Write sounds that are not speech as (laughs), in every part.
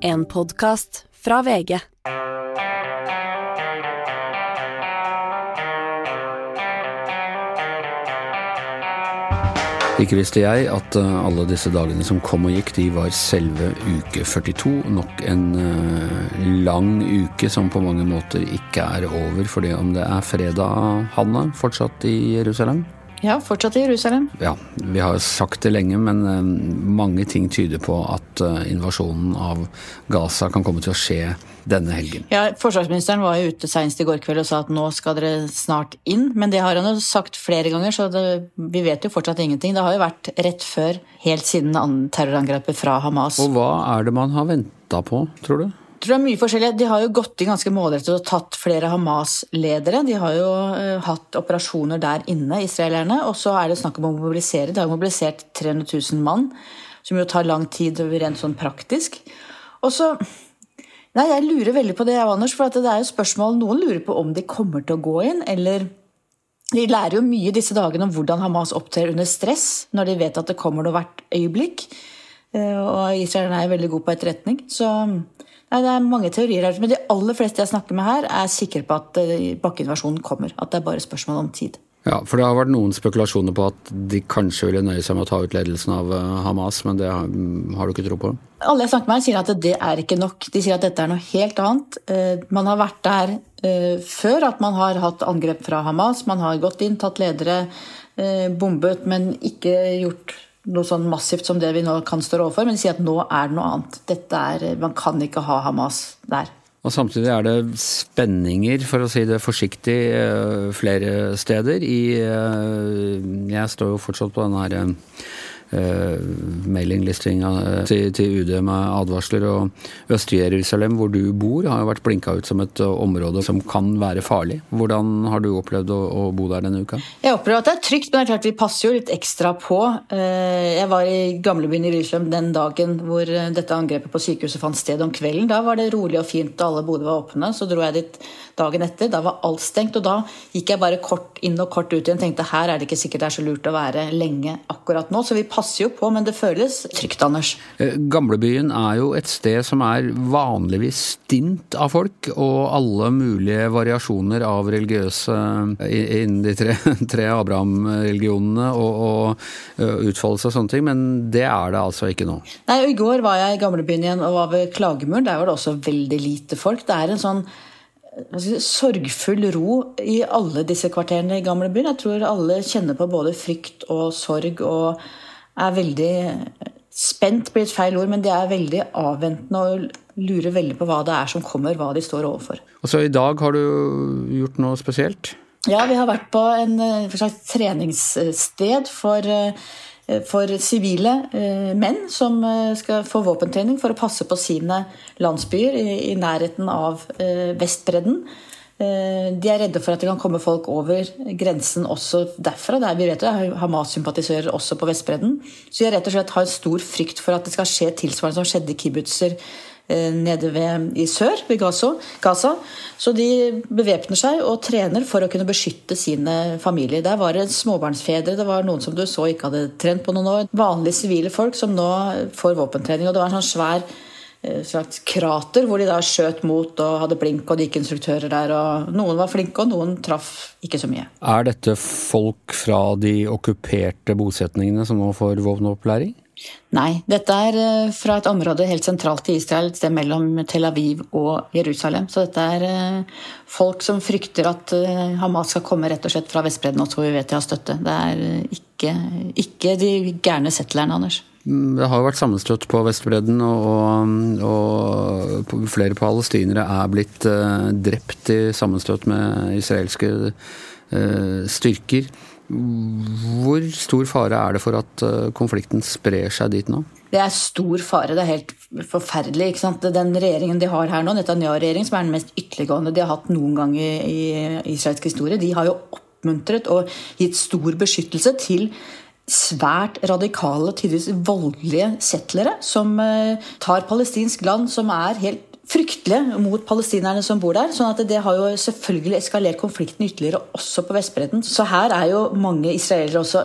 En podkast fra VG. Ikke visste jeg at eh, alle disse dagene som kom og gikk, de var selve uke 42. Nok en uh, lang uke som på mange måter ikke er over, fordi om det er fredag, Hanne, fortsatt i Jerusalem? Ja, fortsatt i Jerusalem. Ja, vi har sagt det lenge, men uh, mange ting tyder på at uh, invasjonen av Gaza kan komme til å skje denne helgen. Ja, Forsvarsministeren var jo ute senest i går kveld og sa at nå skal dere snart inn. Men det har han jo sagt flere ganger, så det, vi vet jo fortsatt ingenting. Det har jo vært rett før, helt siden terrorangrepet fra Hamas. Og hva er det man har venta på, tror du? Tror det er mye forskjellig. De har jo gått inn ganske målrettet og tatt flere Hamas-ledere. De har jo uh, hatt operasjoner der inne, israelerne. Og så er det snakk om å mobilisere. De har mobilisert 300 000 mann, som jo tar lang tid rent sånn praktisk. Og så Nei, Jeg lurer veldig på det, Anders. For det er jo spørsmål Noen lurer på om de kommer til å gå inn, eller De lærer jo mye disse dagene om hvordan Hamas opptrer under stress, når de vet at det kommer noe hvert øyeblikk. Eh, og israelerne er veldig gode på etterretning. Så nei, det er mange teorier her. Men de aller fleste jeg snakker med her, er sikre på at eh, bakkeinvasjonen kommer. At det er bare spørsmål om tid. Ja, for det har vært noen spekulasjoner på at de kanskje ville nøye seg med å ta ut ledelsen av eh, Hamas, men det har, har du ikke tro på? Alle jeg snakker med, sier at det er ikke nok. De sier at dette er noe helt annet. Eh, man har vært der før, at man har hatt angrep fra Hamas. Man har gått inn, tatt ledere, bombet, men ikke gjort noe sånn massivt som det vi nå kan stå overfor. Men si at nå er det noe annet. Dette er, man kan ikke ha Hamas der. Og Samtidig er det spenninger, for å si det forsiktig, eh, flere steder. I, eh, jeg står jo fortsatt på denne her Uh, mailinglistinga til, til, UD med advarsler. Og Øst-Jerusalem, hvor du bor, har jo vært blinka ut som et område som kan være farlig. Hvordan har du opplevd å, å bo der denne uka? Jeg opplever at det er trygt, men det er klart vi passer jo litt ekstra på. Jeg var i gamlebyen i Jerusalem den dagen hvor dette angrepet på sykehuset fant sted om kvelden. Da var det rolig og fint, og alle boder var åpne. Så dro jeg dit dagen etter. Da var alt stengt, og da gikk jeg bare kort inn og kort ut igjen. Tenkte her er det ikke sikkert det er så lurt å være lenge akkurat nå. Så vi passer jo på, men det føles trygt, Anders. Eh, Gamlebyen er jo et sted som er vanligvis stint av folk, og alle mulige variasjoner av religiøse innen de tre, (laughs) tre Abraham-religionene og, og eh, utfoldelse og sånne ting, men det er det altså ikke nå. Nei, og I går var jeg i gamlebyen igjen og var ved Klagemuren. Der var det også veldig lite folk. Det er en sånn sorgfull ro i alle disse kvarterene i gamlebyen. Jeg tror alle kjenner på både frykt og sorg og er veldig spent, blir et feil ord, men de er veldig avventende og lurer veldig på hva det er som kommer, hva de står overfor. Og så I dag har du gjort noe spesielt? Ja, vi har vært på en, en slags treningssted for Eh, for sivile eh, menn som eh, skal få våpentrening for å passe på sine landsbyer i, nærheten av Vestbredden. De er redde for at det kan komme folk over grensen også derfra. Der vi vet det er Hamas-sympatisører også på Vestbredden. Så de rett og slett har stor frykt for at det skal skje tilsvarende som skjedde i kibbutzer Eh, nede ved, i sør, ved Gaza, Gaza. Så de bevæpner seg og trener for å kunne beskytte sine familier. Der var det småbarnsfedre, det var noen som du så ikke hadde trent på noen år. Vanlige sivile folk som nå får våpentrening. Og det var en sånn svær eh, slags krater hvor de da skjøt mot og hadde blink, og det gikk instruktører der. og Noen var flinke, og noen traff ikke så mye. Er dette folk fra de okkuperte bosetningene som nå får våpenopplæring? Nei, dette er eh, fra et område helt sentralt i Israel, et sted mellom Tel Aviv og Jerusalem. Så dette er eh, folk som frykter at eh, Hamas skal komme rett og slett fra Vestbredden også, hvor vi vet de har støtte. Det er ikke, ikke de gærne settlerne, Anders. Det har jo vært sammenstøtt på Vestbredden, og, og, flere palestinere er blitt drept i sammenstøt med israelske styrker. Hvor stor fare er det for at eh, konflikten sprer seg dit nå? Det er stor fare. Det er helt forferdelig. ikke sant? Den regjeringen de har her nå, Netanyahu-regjeringen, som er den mest ytterliggående de har hatt noen gang i, i israelsk historie, de har jo oppmuntret og gitt stor beskyttelse til svært radikale, tidvis voldelige settlere som eh, tar palestinsk land, som er helt fryktelige mot palestinerne som bor der. sånn at det har jo selvfølgelig eskalert konflikten ytterligere også på Vestbredden. Så her er jo mange israelere også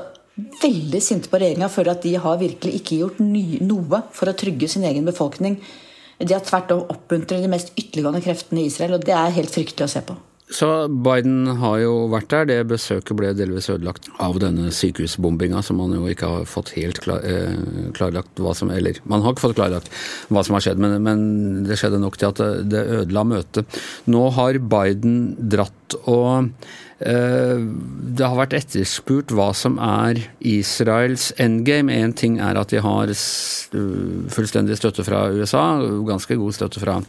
veldig sinte på regjeringa, føler at de har virkelig ikke gjort noe for å trygge sin egen befolkning De har tvert om oppmuntret de mest ytterliggående kreftene i Israel, og det er helt fryktelig å se på. Så Biden har jo vært der. Det besøket ble delvis ødelagt av denne sykehusbombinga, som man jo ikke har fått helt klar, eh, klarlagt hva som Eller man har ikke fått klarlagt hva som har skjedd, men, men det skjedde nok til at det, det ødela møtet. Nå har Biden dratt og det har vært etterspurt hva som er Israels endgame. Én ting er at de har fullstendig støtte fra USA, ganske god støtte fra,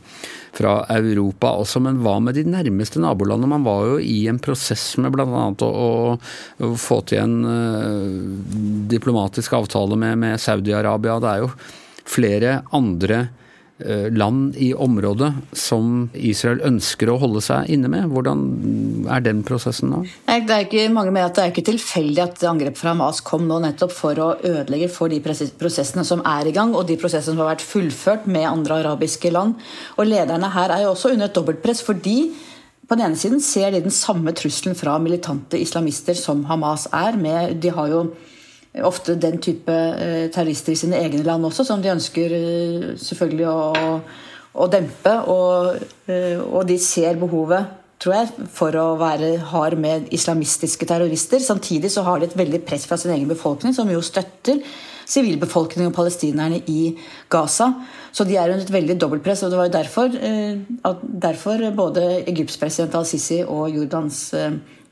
fra, Europa også, men hva med de nærmeste nabolandene? Man var jo i en prosess med bl.a. Å, å, få til en uh, diplomatisk avtale med, med Saudi-Arabia. Det er jo flere andre Eh, land i området som Israel ønsker å holde seg inne med. Hvordan er den prosessen nå? Det er ikke, mange mener at det er ikke tilfeldig at angrepet fra Hamas kom nå nettopp for å ødelegge for de prosessene som er i gang, og de prosessene som har vært fullført med andre arabiske land. Og lederne her er jo også under et dobbeltpress fordi på den ene siden ser de den samme trusselen fra militante islamister som Hamas er. Med, de har jo ofte den type eh, terrorister i sine egne land også, som de ønsker eh, selvfølgelig å, å dempe. Og, eh, og, de ser behovet, tror jeg, for å være hard med islamistiske terrorister. Samtidig så har de et veldig press fra sin egen befolkning, som jo støtter sivilbefolkningen og palestinerne i Gaza. Så de er under et veldig dobbeltpress. og Det var jo derfor, derfor både Egypts president al-Sisi og Jordans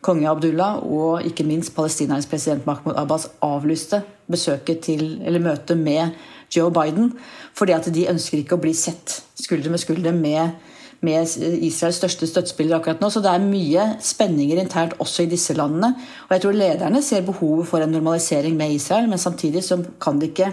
konge Abdullah og ikke minst palestinernes president Mahmoud Abbas avlyste besøket til, eller møtet med Joe Biden. Fordi at de ønsker ikke å bli sett skulder med skulder med, med Israels største støttespiller akkurat nå. Så det er mye spenninger internt også i disse landene. Og jeg tror lederne ser behovet for en normalisering med Israel, men samtidig så kan de ikke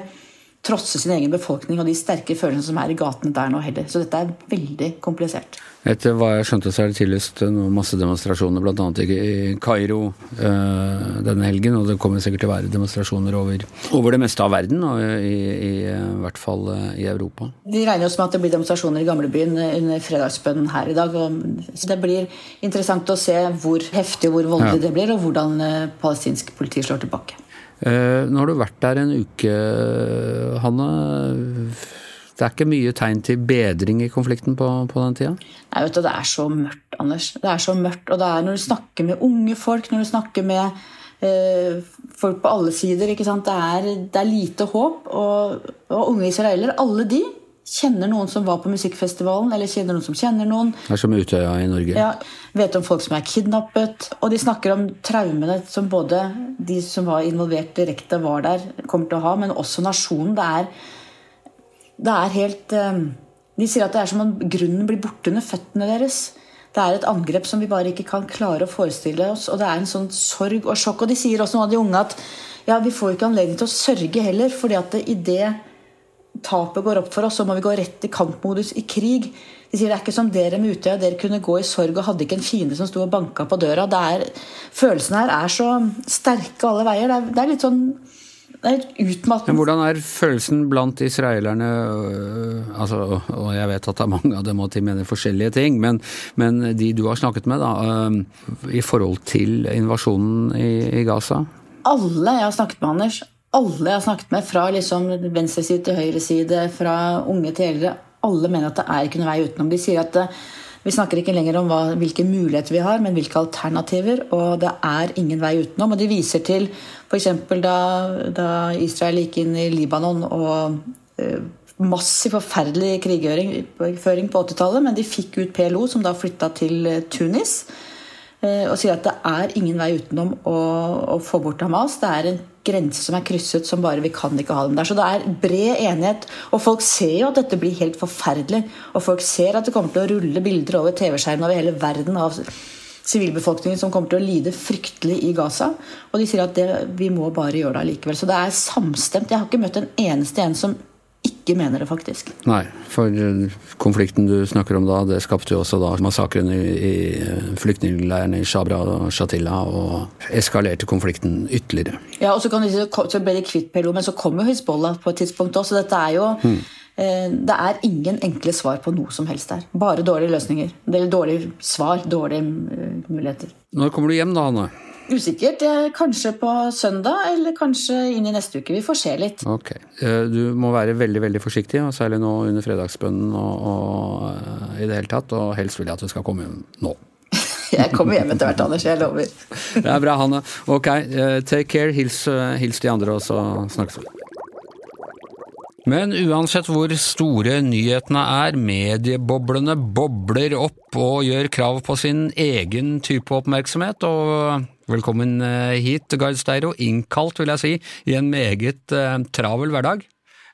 trosse sin egen befolkning og de sterke følelsene som er i gatene der nå heller. Så dette er veldig komplisert. Etter hva jeg skjønte, så er det tillyst massedemonstrasjoner bl.a. i Kairo øh, denne helgen. Og det kommer sikkert til å være demonstrasjoner over, over det meste av verden, og i, i, i, hvert fall eh, i Europa. De regner også med at det blir demonstrasjoner i gamlebyen under fredagsbønnen her i dag. så det blir interessant å se hvor heftig og hvor voldelig ja. det blir, og hvordan eh, palestinsk politi slår tilbake. Uh, nå har du vært der en uke, Hanne. Det er ikke mye tegn til bedring i konflikten på, på den tida? Nei, vet du, Det er så mørkt, Anders. Det er så mørkt. Og det er når du snakker med unge folk, når du snakker med eh, folk på alle sider? Det, er, det er lite håp. Og, og unge israelere, alle de, kjenner noen som var på musikkfestivalen, eller kjenner noen som kjenner noen. Det er som Utøya i Norge. Ja, Vet om folk som er kidnappet. Og de snakker om traumene som både de som var involvert direkte, var der, kommer til å ha, men også nasjonen. Det er det er helt eh, De sier at det er som om grunnen blir borte under føttene deres. Det er et angrep som vi bare ikke kan klare å forestille oss. Og det er en sånn sorg og sjokk. Og de sier også noen av de unge at ja, vi får ikke anledning til å sørge heller. fordi at i det tapet går opp for oss, så må vi gå rett i kampmodus i krig. De sier det er ikke som dere med Utøya. Dere kunne gå i sorg og hadde ikke en fiende som sto og banka på døra. Det er, følelsene her er så sterke alle veier. Det er, det er litt sånn det er utmattende. Men hvordan er følelsen blant israelerne øh, altså, Og jeg vet at det er mange av dem og de mener forskjellige ting, men, men, de du har snakket med, da, øh, i forhold til invasjonen i, i, Gaza? Alle jeg har snakket med, Anders, alle jeg har snakket med, fra liksom venstreside til høyreside, fra unge til eldre, alle mener at det er ikke noen vei utenom. De sier at øh, vi snakker ikke lenger om hva, hvilke muligheter vi har, men hvilke alternativer. Og det er ingen vei utenom. Og de viser til f.eks. Da, da Israel gikk inn i Libanon og eh, massiv, forferdelig krigføring på 80-tallet, men de fikk ut PLO, som da flytta til eh, Tunis. Eh, og sier at det er ingen vei utenom å, å, få bort Hamas. Det er en grense som er krysset som bare vi kan ikke ha dem der. Så det er bred enighet. Og folk ser jo at dette blir helt forferdelig. Og folk ser at det kommer til å rulle bilder over TV-skjermen over hele verden av sivilbefolkningen som kommer til å lide fryktelig i Gaza. Og de sier at det, vi må bare gjøre det allikevel. Så det er samstemt. Jeg har ikke møtt en eneste en som ikke mener det, faktisk. Nei, for eh, konflikten du snakker om da, det skapte jo også da massakren i, i eh, flyktningleirene i Shabra og Shatila, og eskalerte konflikten ytterligere. Ja, og så, kan de, så ble de kvitt PLO, men så kom jo Hizbollah på et tidspunkt også. så dette er jo hmm. Det er ingen enkle svar på noe som helst der. Bare dårlige løsninger. Eller dårlige svar, dårlige muligheter. Når kommer du hjem da, Anne? Usikkert. Kanskje på søndag, eller kanskje inn i neste uke. Vi får se litt. Ok. Eh, du må være veldig veldig forsiktig, og særlig nå under fredagsbønnen og, og eh, i det hele tatt. Og helst vil jeg at du skal komme hjem nå. (laughs) Jeg kommer hjem etter hvert, Anders. Jeg lover. (laughs) Det er bra, Hanne. Ok, take care. Hils, hils de andre, og så snakkes vi. Men uansett hvor store nyhetene er, medieboblene bobler opp og gjør krav på sin egen type oppmerksomhet, og velkommen eh, hit, Gard Steiro, innkalt vil jeg si, i en meget eh, travel hverdag.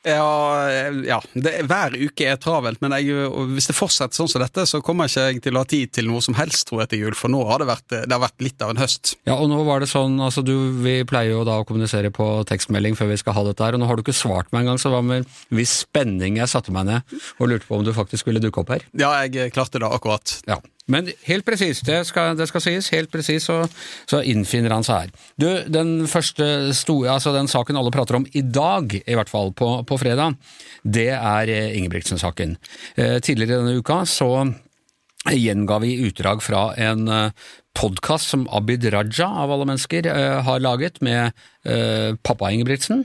Ja, ja det, hver uke er travelt, men jeg, hvis det fortsetter sånn som dette, så kommer ikke jeg til å ha tid til noe som helst, tror jeg, til jul, for nå har det vært, det har vært litt av en høst. Ja, og nå var det sånn, altså du, vi pleier jo da å kommunisere på tekstmelding før vi skal ha dette her, og nå har du ikke svart meg engang, så var med viss spenning jeg satte meg ned og lurte på om du faktisk ville dukke opp her. Ja, jeg klarte det akkurat. Ja. Men helt presis, det, det, skal sies, helt presis så, så, innfinner han seg her. Du, den første store, altså den saken alle prater om i dag, i hvert fall på, på fredag, det er eh, Ingebrigtsen-saken. Eh, tidligere denne uka så gjenga vi utdrag fra en eh, podkast som Abid Raja, av alle mennesker, har laget med pappa Ingebrigtsen.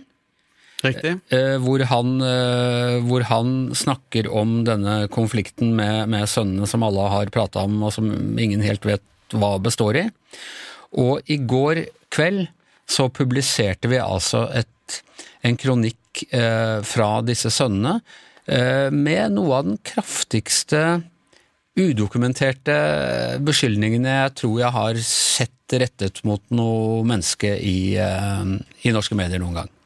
Riktig. Eh, hvor han, eh, hvor han, snakker om denne konflikten med, med sønnene som alle har prata om, og som ingen helt vet hva består i. Og i går kveld så publiserte vi altså et, en kronikk eh, fra disse sønnene eh, med noe av den kraftigste udokumenterte beskyldningene jeg tror jeg har sett rettet mot noe menneske i, eh, i norske medier noen gang.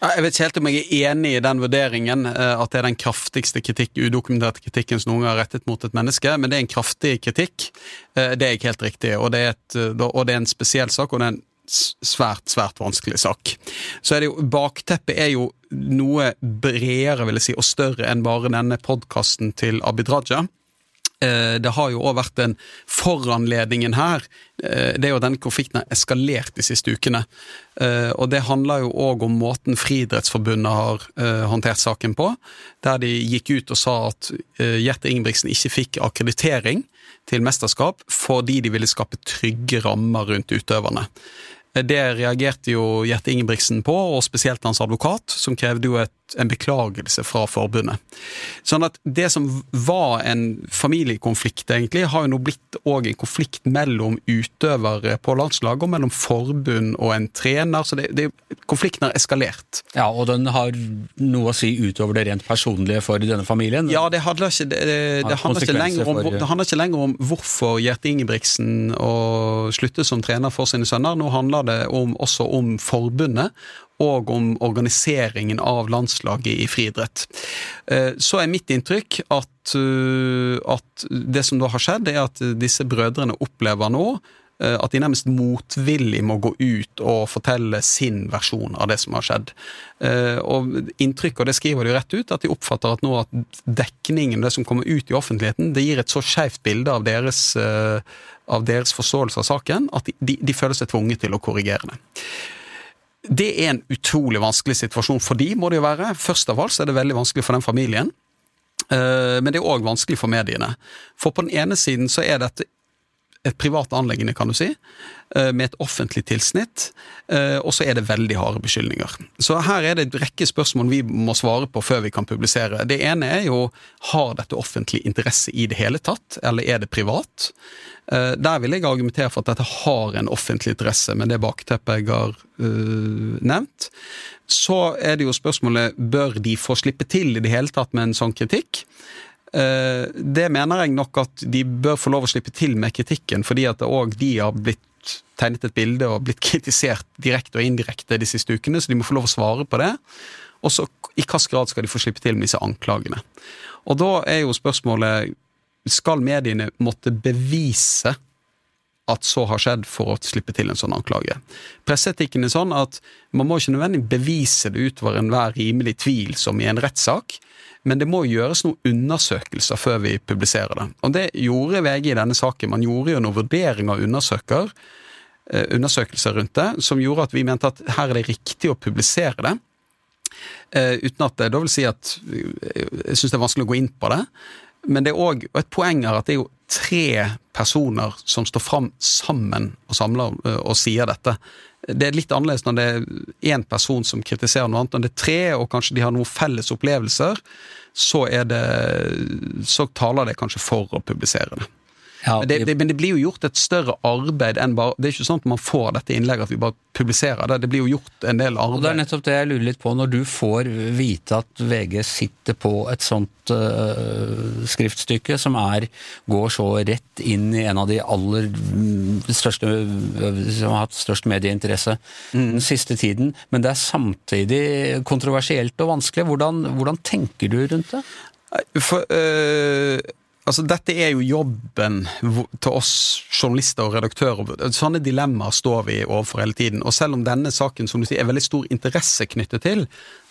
Jeg vet ikke helt om jeg er enig i den vurderingen, eh, at det er den kraftigste kritikk, udokumenterte kritikken som noen har rettet mot et menneske, men det er en kraftig kritikk. Eh, det er ikke helt riktig, og det er, et, eh, og det er en spesiell sak, og det er en svært, svært vanskelig sak. Så er det jo, Bakteppet er jo noe bredere vil jeg si, og større enn bare denne podkasten til Abid Raja. Eh, det har jo òg vært en foranledningen her. Eh, det er jo denne konflikten har eskalert de siste ukene. Eh, og det handler jo òg om måten Friidrettsforbundet har håndtert saken på. Der de gikk ut og sa at Gjerte Ingebrigtsen ikke fikk akkreditering til mesterskap fordi de ville skape trygge rammer rundt utøverne. Det reagerte jo Gjerte Ingebrigtsen på, og spesielt hans advokat, som krevde jo et, en beklagelse fra forbundet. Sånn at det som var en familiekonflikt, egentlig, har jo nå blitt òg en konflikt mellom utøvere på landslaget, og mellom forbund og en trener. Så det, det, konflikten har eskalert. Ja, og den har noe å si utover det rent personlige for denne familien? Ja, det handler ikke, det, det handler ikke, lenger, om, det handler ikke lenger om hvorfor Gjerte Ingebrigtsen å slutte som trener for sine sønner. Nå handler handler det om, også om forbundet og om organiseringen av landslaget i friidrett. Eh, så er mitt inntrykk at, eh, at det som da har skjedd, er at disse brødrene opplever nå at de nærmest motvillig må gå ut og fortelle sin versjon av det som har skjedd. Og Inntrykket, og det skriver de rett ut, at de oppfatter at nå at dekningen, det som kommer ut i offentligheten, det gir et så skeivt bilde av deres, av deres forståelse av saken at de, de, føler seg tvunget til å korrigere det. Det er en utrolig vanskelig situasjon for de, må det jo være. Først av alt så er det veldig vanskelig for den familien. Eh, men det er òg vanskelig for mediene. For på den ene siden så er dette et privat anleggende, kan du si, eh, med et offentlig tilsnitt, eh, og så er det veldig harde beskyldninger. Så her er det et rekke spørsmål vi må svare på før vi kan publisere. Det ene er jo har dette offentlig interesse i det hele tatt, eller er det privat? Eh, der vil jeg argumentere for at dette har en offentlig interesse, med det bakteppet jeg har uh, nevnt. Så er det jo spørsmålet bør de få slippe til i det hele tatt med en sånn kritikk. Eh, det mener jeg nok at de bør få lov å slippe til med kritikken, fordi at òg de har blitt tegnet et bilde og blitt kritisert direkte og indirekte de siste ukene, så de må få lov å svare på det. Og så i hvilken grad skal de få slippe til med disse anklagene. Og da er jo spørsmålet skal mediene måtte bevise at så har skjedd for å slippe til en sånn anklage. Presseetikken er sånn at man må ikke nødvendigvis bevise det utover enhver rimelig tvil som i en rettssak, men det må gjøres noen undersøkelser før vi publiserer det. Og det gjorde VG i denne saken. Man gjorde jo noen vurderinger og undersøker, eh, undersøkelser rundt det, som gjorde at vi mente at her er det riktig å publisere det. Eh, uten at da vil si at eh, jeg syns det er vanskelig å gå inn på det. Men det er òg et poeng her at det er jo tre personer som står fram sammen og samler og sier dette. Det er litt annerledes når det er én person som kritiserer noe annet. Når det er tre, og kanskje de har noen felles opplevelser, så, det, så taler det kanskje for å publisere det. Ja, men, det, det, men, det, blir jo gjort et større arbeid enn bare Det er ikke sånn at man får dette innlegget at vi bare publiserer det. Det blir jo gjort en del arbeid. Og Det er nettopp det jeg lurer litt på. Når du får vite at VG sitter på et sånt uh, skriftstykke som er, går så rett inn i en av de aller største som har hatt størst medieinteresse mm. den siste tiden, men det er samtidig kontroversielt og vanskelig. Hvordan, hvordan tenker du rundt det? For, øh, Altså, dette er jo jobben til oss journalister og redaktører. Sånne dilemmaer står vi overfor hele tiden. Og selv om denne saken som du sier, er veldig stor interesse knyttet til,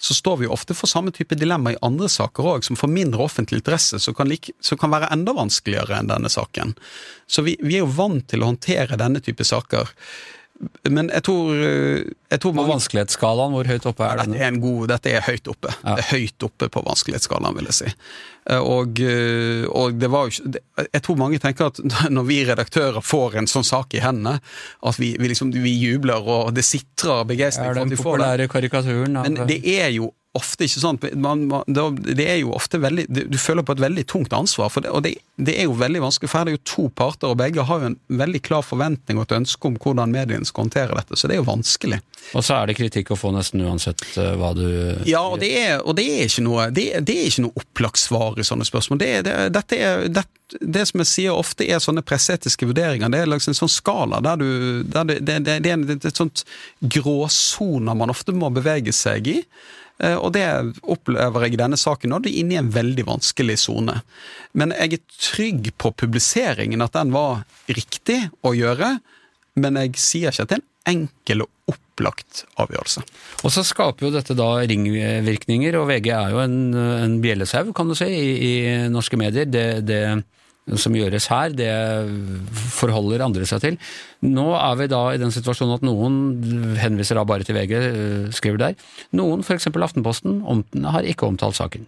så står vi jo ofte for samme type dilemma i andre saker òg, som får mindre offentlig interesse, som kan, like, kan, være enda vanskeligere enn denne saken. Så vi, vi er jo vant til å håndtere denne type saker. Men jeg tror, jeg tror På vanskelighetsskalaen, hvor høyt oppe er den? Dette er, god, dette er høyt oppe. Ja. Det er høyt oppe på vanskelighetsskalaen, vil jeg si. Eh, og, eh, og, det var jo ikke Jeg tror mange tenker at (laughs) når vi redaktører får en sånn sak i hendene, at vi, vi, liksom, vi jubler og det sitrer begeistring for at vi får det. karikaturen Men det er jo ofte ikke sånn man, man, Det er jo ofte veldig Du føler på et veldig tungt ansvar, det, og det, det, er jo veldig vanskelig, for her er jo to parter, og begge har jo en veldig klar forventning og et ønske om hvordan mediene skal håndtere dette, så det er jo vanskelig. Og så er det kritikk å få nesten uansett uh, hva du Ja, og det er, og det er ikke noe det, det er ikke noe opplagt svar i sånne spørsmål. Det, dette er, det, det som jeg sier ofte er sånne presseetiske vurderinger, det er liksom en sånn skala der du der det, det, det, er et sånt gråsoner man ofte må bevege seg i. Eh, og det opplever jeg i denne saken nå. Det er inne i en veldig vanskelig sone. Men jeg er trygg på publiseringen, at den var riktig å gjøre. Men jeg sier ikke at det er en enkel og opplagt avgjørelse. Og så skaper jo dette da ringvirkninger, og VG er jo en, en bjellesau, kan du si, i, i norske medier. Det, det som gjøres her, det forholder andre seg til. Nå er vi da i den situasjonen at noen henviser da bare til VG, eh, skriver der. Noen, f.eks. Aftenposten, har ikke omtalt saken.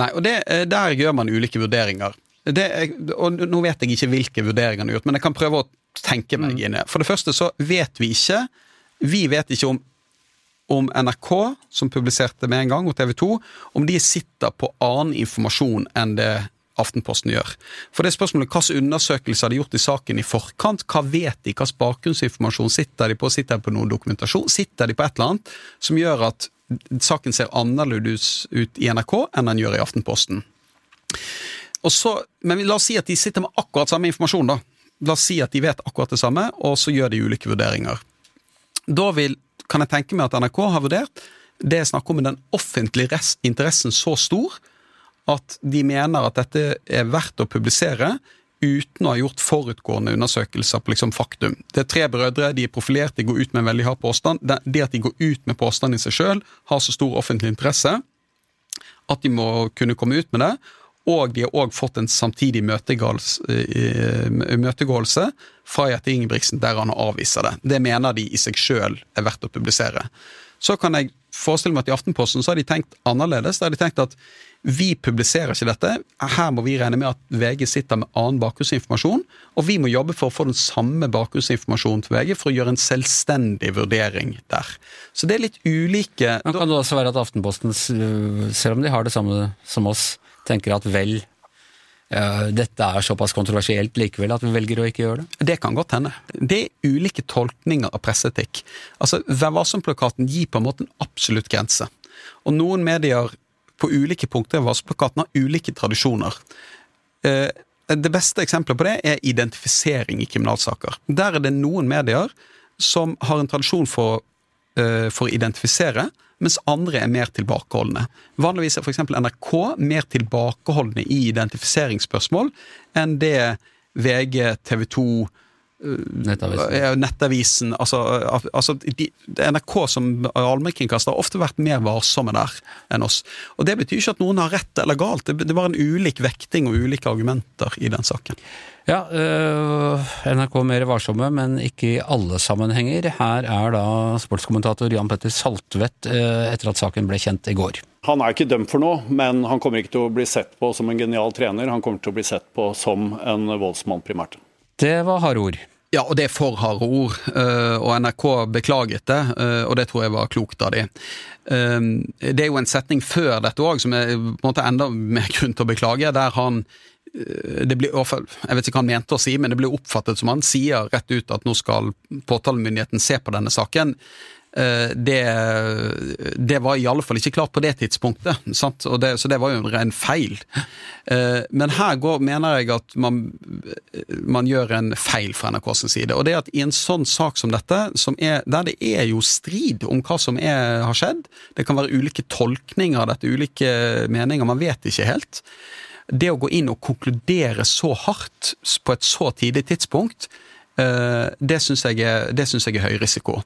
Nei, og det, eh, der gjør man ulike vurderinger. Det, og nå vet jeg ikke hvilke vurderinger han har gjort, men jeg kan prøve å tenke meg mm. inn i For det første så vet vi ikke Vi vet ikke om, om NRK, som publiserte med en gang, og TV 2, om de sitter på annen informasjon enn det Aftenposten gjør. For det er spørsmålet hvilke undersøkelser har de gjort i saken i forkant? Hva vet de? Hvilken bakgrunnsinformasjon sitter de på? Sitter de på noen dokumentasjon? Sitter de på et eller annet som gjør at saken ser annerledes ut i NRK enn den gjør i Aftenposten? Så, men la oss si at de sitter med akkurat samme informasjon, da. La oss si at de vet akkurat det samme, og så gjør de ulike vurderinger. Da vil, kan jeg tenke meg at NRK har vurdert det er snakk om den offentlige interessen så stor at de mener at dette er verdt å publisere uten å ha gjort forutgående undersøkelser på liksom faktum. Det er tre brødre, de er profilert, de går ut med en veldig hard påstand. Det at de går ut med påstand i seg sjøl, har så stor offentlig interesse at de må kunne komme ut med det. Og de har òg fått en samtidig eh, møtegåelse fra Jette Ingebrigtsen der han avviser det. Det mener de i seg sjøl er verdt å publisere. Så kan jeg forestille meg at i Aftenposten så har de tenkt annerledes. Da har de tenkt at vi publiserer ikke dette. Her må vi regne med at VG sitter med annen bakgrunnsinformasjon. Og vi må jobbe for å få den samme bakgrunnsinformasjonen til VG for å gjøre en selvstendig vurdering der. Så det er litt ulike Men Kan det også være at Aftenposten, selv om de har det samme som oss, tenker at vel dette er såpass kontroversielt likevel at vi velger å ikke gjøre det? Det kan godt hende. Det er ulike tolkninger av presseetikk. Altså, Vær varsom-plakaten gir på en måte en absolutt grense. Og noen medier på ulike punkter i varselplakaten har ulike tradisjoner. Eh, det beste eksempelet på det er identifisering i kriminalsaker. Der er det noen medier som har en tradisjon for, eh, for å identifisere, mens andre er mer tilbakeholdne. Vanligvis er f.eks. NRK mer tilbakeholdne i identifiseringsspørsmål enn det VG, TV 2, Nettavisen. Nettavisen altså, altså de, NRK som allmennkringkaster har ofte vært mer varsomme der enn oss. Og Det betyr ikke at noen har rett eller galt, det, det var en ulik vekting og ulike argumenter i den saken. Ja, øh, NRK mer varsomme, men ikke i alle sammenhenger. Her er da sportskommentator Jan Petter Saltvedt øh, etter at saken ble kjent i går. Han er ikke dømt for noe, men han kommer ikke til å bli sett på som en genial trener. Han kommer til å bli sett på som en voldsmann primært. Det var harde ord. Ja, og det er for harde ord. Øh, og NRK beklaget det, og det tror jeg var klokt av de. Det er jo en setning før dette òg som er på en måte enda mer grunn til å beklage, der han Eh, det blir, jeg vet ikke hva han mente å si, men det blir oppfattet som han sier rett ut at nå skal påtalemyndigheten se på denne saken. Eh, det, det, var fall ikke klart på det tidspunktet, det, så det var jo en feil. Eh, men her går, mener jeg at man, man gjør en feil fra NRKs side. Og det at i en sånn sak som dette, som er, der det er jo strid om hva som er, har skjedd, det kan være ulike tolkninger av dette, ulike meninger, man vet ikke helt det å gå inn og konkludere så hardt på et så tidlig tidspunkt, det syns jeg, jeg, er høy risiko.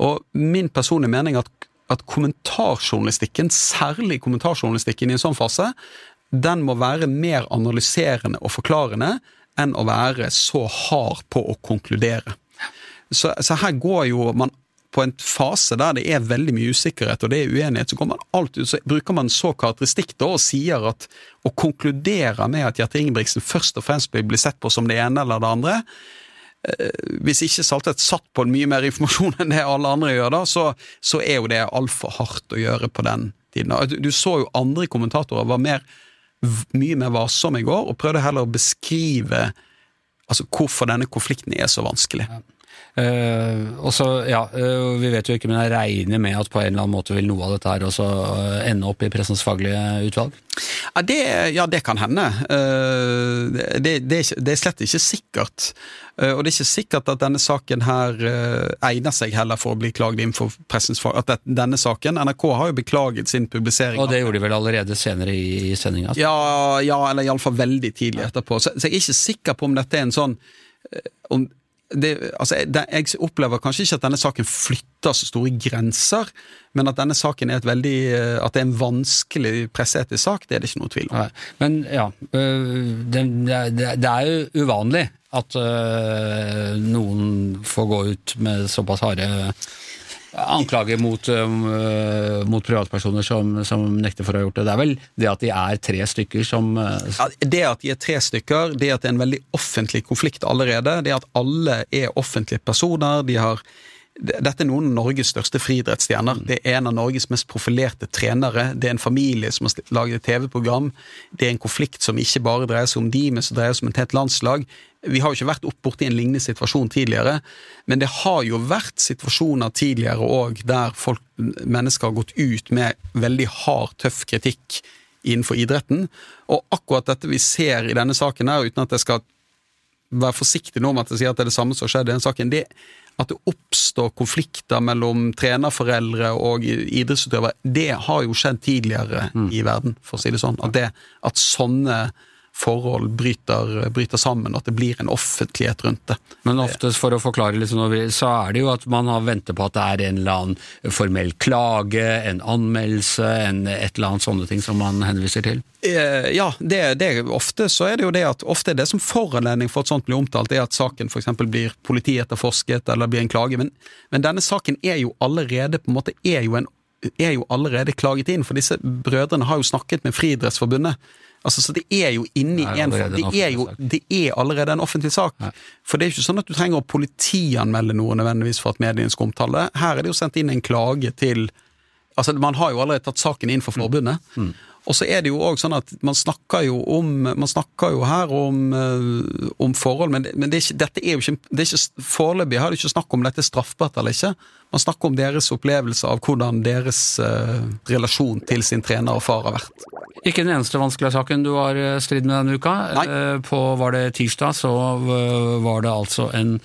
Og min personlige mening er at, at kommentarjournalistikken, særlig kommentarjournalistikken i en sånn fase, den må være mer analyserende og forklarende enn å være så hard på å konkludere. Så, så her går jo man på en fase der det er veldig mye usikkerhet og det er uenighet, så, man alltid, så bruker man så karakteristikk da og sier at å konkludere med at Gjerte Ingebrigtsen først og fremst blir sett på som det ene eller det andre eh, hvis ikke Saltvedt satt på mye mer informasjon (laughs) enn det alle andre gjør, da, så, så er jo det altfor hardt å gjøre på den tiden. Du, du så jo andre kommentatorer var mer, mye mer varsomme i går, og prøvde heller å beskrive altså, hvorfor denne konflikten er så vanskelig. Ja. Uh, og så, ja, uh, Vi vet jo ikke, men jeg regner med at på en eller annen måte vil noe av dette her også uh, ende opp i pressens faglige utvalg? Ja, det, ja, det kan hende. Det, det, det, er, slett ikke sikkert. Og det er ikke sikkert at denne saken her egner seg heller for å bli klaget inn for pressens fag. At denne saken, NRK har jo beklaget sin publisering. Og det gjorde de vel allerede senere i, i sendinga? Ja, ja, eller iallfall veldig tidlig etterpå. Så, så jeg er ikke sikker på om dette er en sånn om, det, altså, det, jeg opplever kanskje ikke at denne saken flytter så store grenser, men at denne saken er et veldig eh, At det er en vanskelig presseetisk sak, det er det ikke noe tvil om. Nei, men ja, det, det, er jo uvanlig at noen får gå ut med såpass harde anklager mot, uh, mot privatpersoner som, som, nekter for å ha gjort det. Det er vel det at de er tre stykker som uh, ja, Det at de er tre stykker, det at det er en veldig offentlig konflikt allerede, det at alle er offentlige personer, de har dette er noen av Norges største friidrettsstjerner. Det er en av Norges mest profilerte trenere. Det er en familie som har laget et TV-program. Det er en konflikt som ikke bare dreier seg om de, men som dreier seg om et helt landslag. Vi har jo ikke vært opp borti en lignende situasjon tidligere, men det har jo vært situasjoner tidligere òg der folk, mennesker har gått ut med veldig hard, tøff kritikk innenfor idretten. Og akkurat dette vi ser i denne saken her, uten at jeg skal være forsiktig nå med at jeg sier at det er det samme som har skjedd i denne saken, det at det oppstår konflikter mellom trenerforeldre og idrettsutøvere, det har jo skjedd tidligere mm. i verden, for å si det sånn. At, det, at sånne forhold bryter, bryter, sammen, at det blir en offentlighet rundt det. Men oftest for å forklare litt så er det jo at man har ventet på at det er en eller annen formell klage, en anmeldelse, en, et eller annet sånne ting som man henviser til? Eh, ja, det, det, ofte så er det jo det at ofte er det som foranledning for at sånt blir omtalt, er at saken f.eks. blir politietterforsket eller blir en klage. Men, men, denne saken er jo allerede på en måte er jo, en, er jo allerede klaget inn, for disse brødrene har jo snakket med Friidrettsforbundet. Altså, så det er jo inni en det er, jo, det er allerede en offentlig sak. Nei. For det er jo ikke sånn at du trenger å politianmelde noe nødvendigvis for at mediene skal omtale det. Her er det jo sendt inn en klage til Altså, man har jo allerede tatt saken inn for forbundet. Mm. Mm. Og så er det jo òg sånn at man snakker jo om Man snakker jo her om, uh, om forhold, men, det, men det er ikke, dette er jo ikke, det er ikke Foreløpig har det ikke snakk om dette er straffbart eller ikke. Man snakker om deres opplevelse av hvordan deres eh, relasjon til sin trener og far har vært. Ikke den eneste vanskelige saken du har stridd med denne uka. Nei. På var det tirsdag, så var det altså en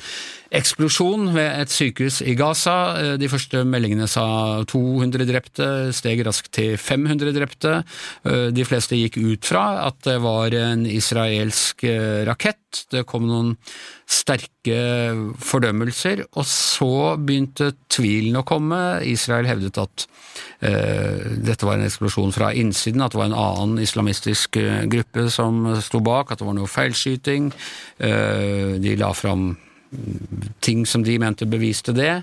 eksplosjon ved et sykehus i Gaza. Eh, de første meldingene sa 200 drepte, steg raskt til 500 drepte. Eh, de fleste gikk ut fra at det var en israelsk eh, rakett. Det kom noen sterke fordømmelser, og så begynte tvilen å komme. Israel hevdet at uh, dette var en eksplosjon fra innsiden, at det var en annen islamistisk gruppe som sto bak, at det var noe feilskyting. Uh, de la fram ting som de mente beviste det.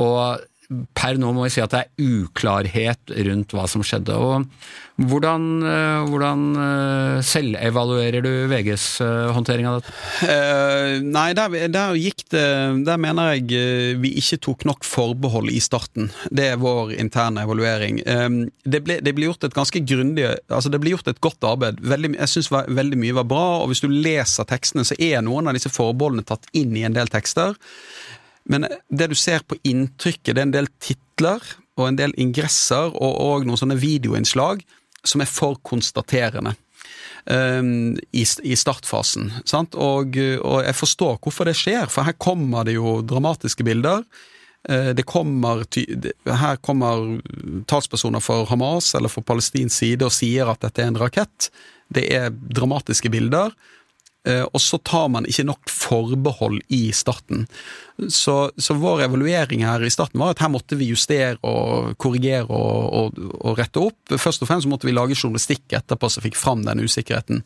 Og per nå må vi si at det er uklarhet rundt hva som skjedde. og Hvordan, eh, hvordan eh, selvevaluerer du VGs eh, håndtering av dette? Uh, nei, der, der, gikk det Der mener jeg vi ikke tok nok forbehold i starten. Det er vår interne evaluering. Um, det, ble, det ble gjort et ganske grundig altså Det ble gjort et godt arbeid. Veldig, jeg syns veldig mye var bra, og hvis du leser tekstene, så er noen av disse forbeholdene tatt inn i en del tekster. Men det du ser på inntrykket, det er en del titler og en del ingresser og, og noen sånne videoinnslag som er for konstaterende. Um, i, i, startfasen. Og, og, jeg forstår hvorfor det skjer, for her kommer det jo dramatiske bilder. Uh, det kommer, her kommer talspersoner for Hamas eller for palestinsk side og sier at dette er en rakett. Det er dramatiske bilder. Eh, og så tar man ikke nok forbehold i starten. Så, så, vår evaluering her i starten var at her måtte vi justere og korrigere og, og, og, rette opp. Først og fremst måtte vi lage journalistikk etterpå som fikk fram den usikkerheten.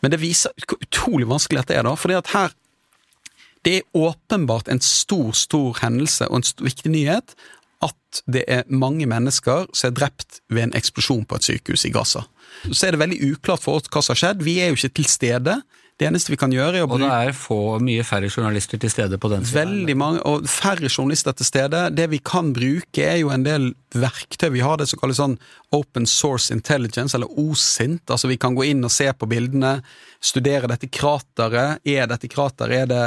Men det viser hvor utrolig vanskelig dette er, da. at her det er åpenbart en stor, stor hendelse og en stor, viktig nyhet at det er mange mennesker som er drept ved en eksplosjon på et sykehus i Gaza. Så er det veldig uklart for oss hva som har skjedd. Vi er jo ikke til stede. Det eneste vi kan gjøre er å bruke Og det er få, mye færre journalister til stede på den siden? Veldig mange, og færre journalister til stede. Det vi kan bruke er jo en del verktøy. Vi har det som kalles sånn Open Source Intelligence, eller OSINT. Altså vi kan gå inn og se på bildene, studere dette krateret. Er dette krateret, er det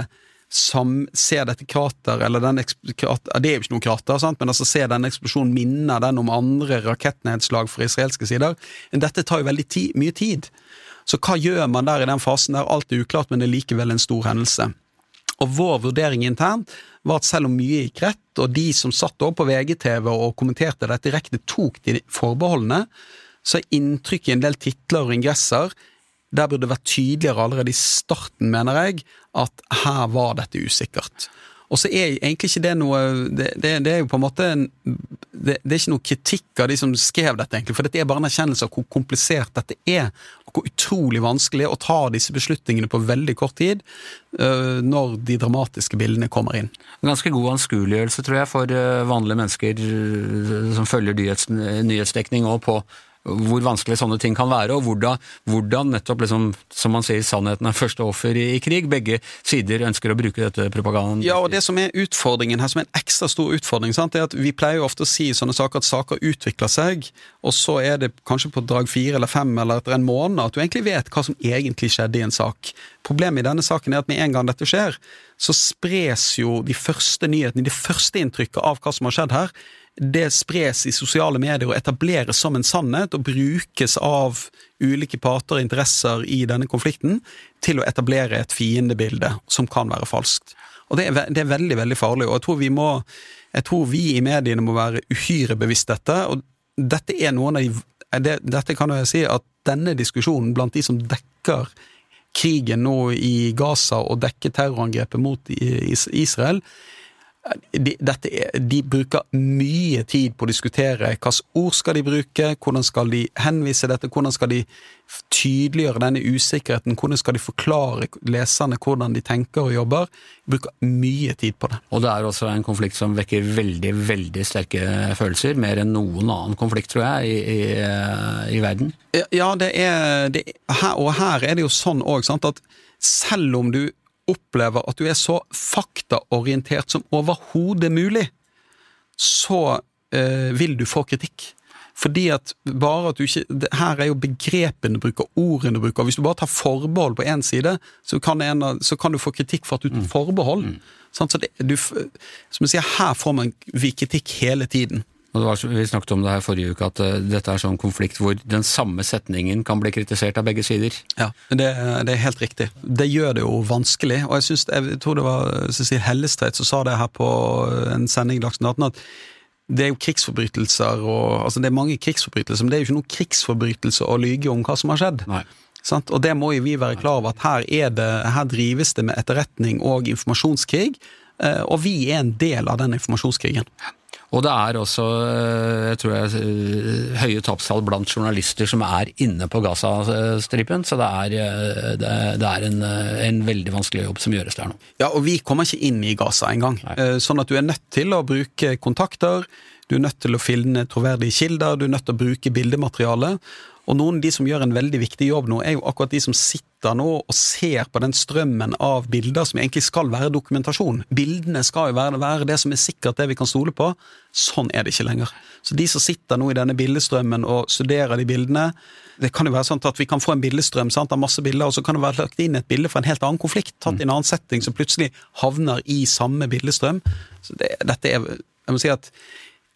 som ser dette krater, eller den krater, Det er jo ikke noe krater, sant? men altså ser denne eksplosjonen minner den om andre rakettnedslag fra israelske sider. Men dette tar jo veldig ti, mye tid. Så hva gjør man der i den fasen der alt er uklart, men det er likevel en stor hendelse? Og vår vurdering internt var at selv om mye gikk rett, og de som satt på VGTV og kommenterte dette direkte, tok de forbeholdene, så er inntrykket i en del titler og ingresser der burde det vært tydeligere allerede i starten, mener jeg, at her var dette usikkert. Og så er egentlig ikke det noe Det, det, det er jo på en måte en, det, det, er ikke noe kritikk av de som skrev dette, egentlig, for dette er bare en erkjennelse av hvor komplisert dette er, hvor utrolig vanskelig å ta disse beslutningene på veldig kort tid uh, når de dramatiske bildene kommer inn. Ganske god anskueliggjørelse, tror jeg, for uh, vanlige mennesker uh, som følger nyhets, nyhetsdekning og på hvor vanskelig sånne ting kan være, og hvordan, hvordan nettopp, liksom, som man sier, sannheten er første offer i, i, krig. Begge sider ønsker å bruke dette propagandaen. Ja, og det som er utfordringen her, som er en ekstra stor utfordring, sant, er at vi pleier jo ofte å si i sånne saker at saker utvikler seg, og så er det kanskje på drag fire eller fem eller etter en måned at du egentlig vet hva som egentlig skjedde i en sak. Problemet i denne saken er at med en gang dette skjer, så spres jo de første nyhetene, de første inntrykket av hva som har skjedd her, det spres i sosiale medier og etableres som en sannhet og brukes av ulike parter og interesser i denne konflikten til å etablere et fiendebilde som kan være falskt. Og det er, det er veldig, veldig farlig, og jeg tror vi må jeg tror vi i mediene må være uhyre bevisst dette. og dette er noen av de det, Dette kan jeg si at denne diskusjonen blant de som dekker krigen nå i Gaza og dekker terrorangrepet mot Israel, de, er, de, bruker mye tid på å diskutere hvilke ord skal de bruke, hvordan skal de henvise dette, hvordan skal de tydeliggjøre denne usikkerheten, hvordan skal de forklare leserne hvordan de tenker og jobber. De bruker mye tid på det. Og det er også en konflikt som vekker veldig, veldig sterke følelser, mer enn noen annen konflikt, tror jeg, i, i, i verden. Ja, det er, det, her, og her er det jo sånn òg, at selv om du opplever at du er så faktaorientert som overhodet mulig, så eh, vil du få kritikk. Fordi at bare at du ikke Her er jo begrepene du bruker, ordene du bruker. Hvis du bare tar forbehold på én side, så kan, en, så kan, du få kritikk for at du tar mm. forbehold. Mm. Så det, du, som jeg sier, her får man vi kritikk hele tiden. Var, vi snakket om det her forrige uke, at uh, dette er sånn konflikt hvor den samme setningen kan bli kritisert av begge sider. Ja, det, det er helt riktig. Det gjør det jo vanskelig. Og jeg, synes, jeg tror det var Cecil Hellestreit som sa det her på en sending i Dagsnytt 18, at det er jo krigsforbrytelser og altså Det er mange krigsforbrytelser, men det er jo ikke noen krigsforbrytelse å lyge om hva som har skjedd. Nei. Sant? Og det må jo vi være klar over, at her, det, her drives det med etterretning og informasjonskrig, eh, og vi er en del av den informasjonskrigen. Og det er også eh, jeg tror jeg, eh, høye tapstall blant journalister som er inne på Gazastripen, så det er, det er en, en, veldig vanskelig jobb som gjøres der nå. Ja, og vi kommer ikke inn i Gaza engang. Sånn at du er nødt til å bruke kontakter, du er nødt til å finne troverdige kilder, du er nødt til å bruke bildemateriale. Og noen av de som gjør en veldig viktig jobb nå, er jo akkurat de som sitter nå og ser på den strømmen av bilder som egentlig skal være dokumentasjon. Bildene skal jo være, være det som er sikkert det vi kan stole på. Sånn er det ikke lenger. Så de som sitter nå i denne bildestrømmen og studerer de bildene Det kan jo være sånn at vi kan få en bildestrøm sant, av masse bilder, og så kan det være lagt inn et bilde fra en helt annen konflikt, tatt i en annen setting, som plutselig havner i samme bildestrøm. Så det, dette er Jeg må si at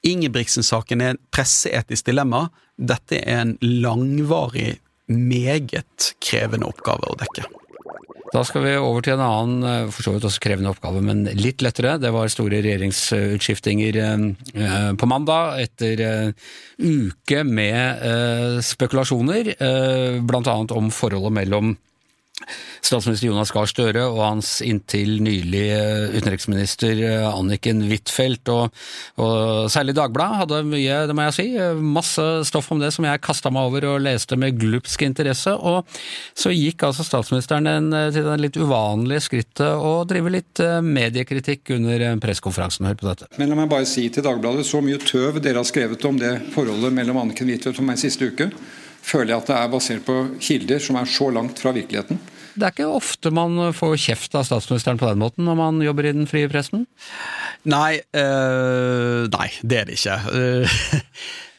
Ingebrigtsen-saken er en presseetisk dilemma. Dette er en langvarig, meget krevende oppgave å dekke. Da skal vi over til en annen, eh, for så vidt også krevende oppgave, men litt lettere. Det var store regjeringsutskiftinger eh, på mandag etter eh, uke med spekulasjoner, blant annet om forholdet mellom statsminister Jonas Gahr Støre og hans inntil nylig eh, utenriksminister eh, Anniken Huitfeldt. Og, og, særlig Dagbladet hadde mye, det må jeg si, eh, masse stoff om det som jeg kasta meg over og leste med glupsk interesse. Og så gikk altså statsministeren en, til det litt uvanlige skrittet å drive litt mediekritikk under pressekonferansen. Hør på dette. Men la meg bare si til Dagbladet, så mye tøv dere har skrevet om det forholdet mellom Anniken Huitfeldt og meg siste uke føler jeg at det er basert på kilder som er så langt fra virkeligheten. Det er ikke ofte man får kjeft av statsministeren på den måten når man jobber i den frie pressen? Nei, øh, nei det er det ikke.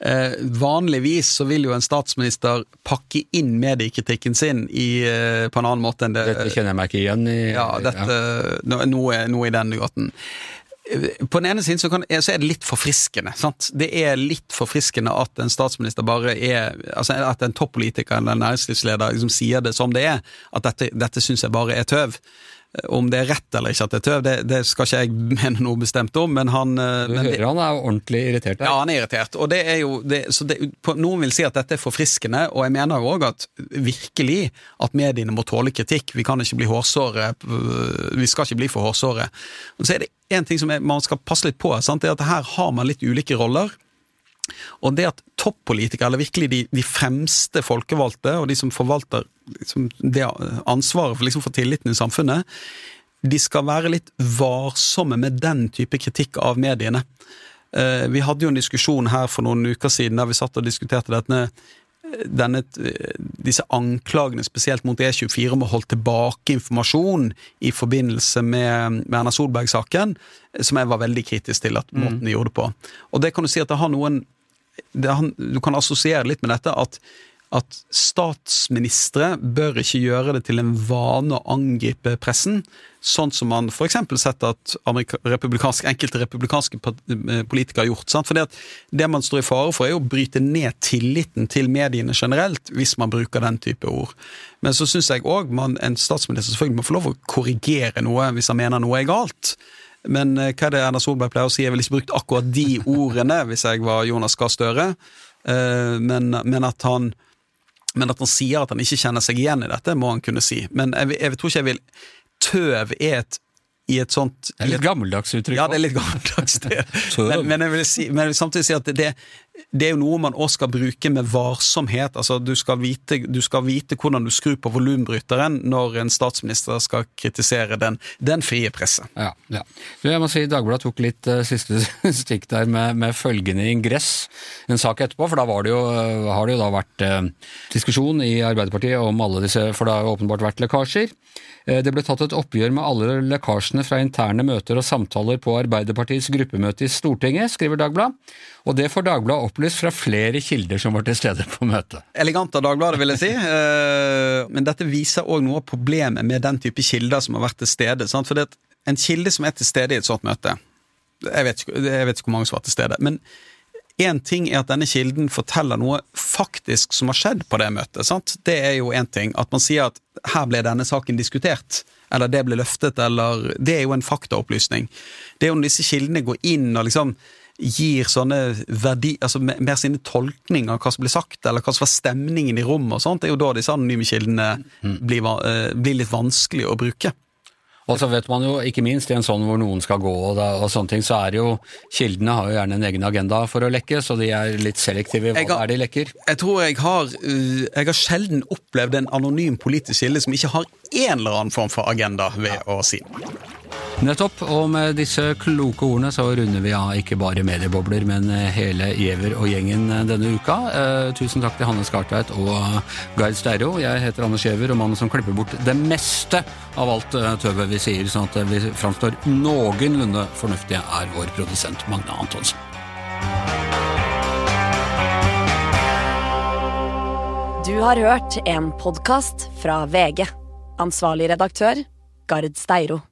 Uh, vanligvis så vil jo en statsminister pakke inn mediekritikken sin i, på en annen måte enn det Dette kjenner jeg meg ikke igjen i. Ja, dette, ja. Noe, noe i den gaten på den ene siden så, kan, så, er det litt forfriskende. Sant? Det er litt forfriskende at en statsminister bare er altså At en toppolitiker eller en næringslivsleder liksom sier det som det er. At dette, dette syns jeg bare er tøv. Om det er rett eller ikke at det er tøv, det, det skal ikke jeg (laughs) mene noe bestemt om, men han Du Du hører det, han er ordentlig irritert? Der. Ja, han er irritert. Og det er jo, det, så det, Noen vil si at dette er forfriskende, og jeg mener òg at virkelig at mediene må tåle kritikk. Vi kan ikke bli hårsåre, vi skal ikke bli for hårsåre. Så er det en ting som man skal passe litt på, sant? det er at her har man litt ulike roller. Og det at toppolitikere, eller virkelig de, de, fremste folkevalgte, og de som forvalter liksom, det ansvaret for, liksom, for tilliten i samfunnet, de skal være litt varsomme med den type kritikk av mediene. Eh, vi hadde jo en diskusjon her for noen uker siden der vi satt og diskuterte dette denne, disse anklagene spesielt mot E24 om å holde tilbake informasjon i forbindelse med, med Erna Solberg-saken, som jeg var veldig kritisk til at måten de gjorde det på. Og det kan du si at det har noen det Du kan assosiere litt med dette at at statsministre bør ikke gjøre det til en vane å angripe pressen, sånn som man f.eks. sett at republikansk, enkelte republikanske eh, politikere har gjort. Sant? For det man står i fare for, er å bryte ned tilliten til mediene generelt, hvis man bruker den type ord. Men så syns jeg òg en statsminister selvfølgelig må få lov å korrigere noe hvis han mener noe er galt. Men eh, hva er det Erna Solberg pleier å si? Jeg ville ikke brukt akkurat de ordene hvis jeg var Jonas Gahr Støre, eh, men, men at han men at han sier at han ikke kjenner seg igjen i dette, må han kunne si. Men jeg, jeg tror ikke jeg vil Tøv er et i et sånt Det er litt gammeldags uttrykk. Ja, det er litt gammeldags. Det. (laughs) men, men, jeg si, men jeg vil samtidig si at det, det er jo noe man også skal bruke med varsomhet. Altså, du skal vite, du skal vite hvordan du skrur på volumbryteren når en statsminister skal kritisere den, den frie presse. Ja, ja. Jeg må si Dagbladet tok litt uh, siste (laughs) stikk der med, med, følgende ingress en sak etterpå, for da det jo, uh, har det jo da vært uh, diskusjon i Arbeiderpartiet om alle disse, for det har jo åpenbart vært lekkasjer. Eh, det ble tatt et oppgjør med alle lekkasjene fra interne møter og samtaler på Arbeiderpartiets gruppemøte i Stortinget, skriver Dagbladet. Og det får Dagbladet opplyst fra flere kilder som var til stede på møtet. Elegant av Dagbladet, vil jeg si. Eh, men dette viser òg noe av problemet med den type kilder som har vært til stede. For en kilde som er til stede i et sånt møte jeg vet, ikke, jeg vet ikke hvor mange som var til stede. men Én ting er at denne kilden forteller noe faktisk som har skjedd på det møtet. sant? Det er jo én ting. At man sier at her ble denne saken diskutert, eller det ble løftet, eller Det er jo en faktaopplysning. Det er jo når disse kildene går inn og liksom gir sånne verdi, altså mer sine tolkninger av hva som blir sagt, eller hva som var stemningen i rommet og sånt, det er jo da disse anonyme kildene mm. blir, uh, blir litt vanskelig å bruke. Og så vet man jo, ikke minst i en sånn hvor noen skal gå og, da, og sånne ting, så er jo kildene har jo gjerne en egen agenda for å lekke, så de er litt selektive i hva har, er de lekker. Jeg tror jeg har, uh, jeg har sjelden opplevd en anonym politisk kilde som ikke har en eller annen form for agenda ved å si noe. Nettopp, og med disse kloke ordene så runder vi av ikke bare mediebobler, men hele Giæver og gjengen denne uka. Eh, tusen takk til Hanne Skartveit og Gard Steiro. Jeg heter Anders Giæver, og mannen som klipper bort det meste av alt eh, tøvet vi sier, sånn at vi framstår noenlunde fornuftige, er vår produsent Magne Antonsen. Du har hørt en podkast fra VG. Ansvarlig redaktør, Gard Steiro.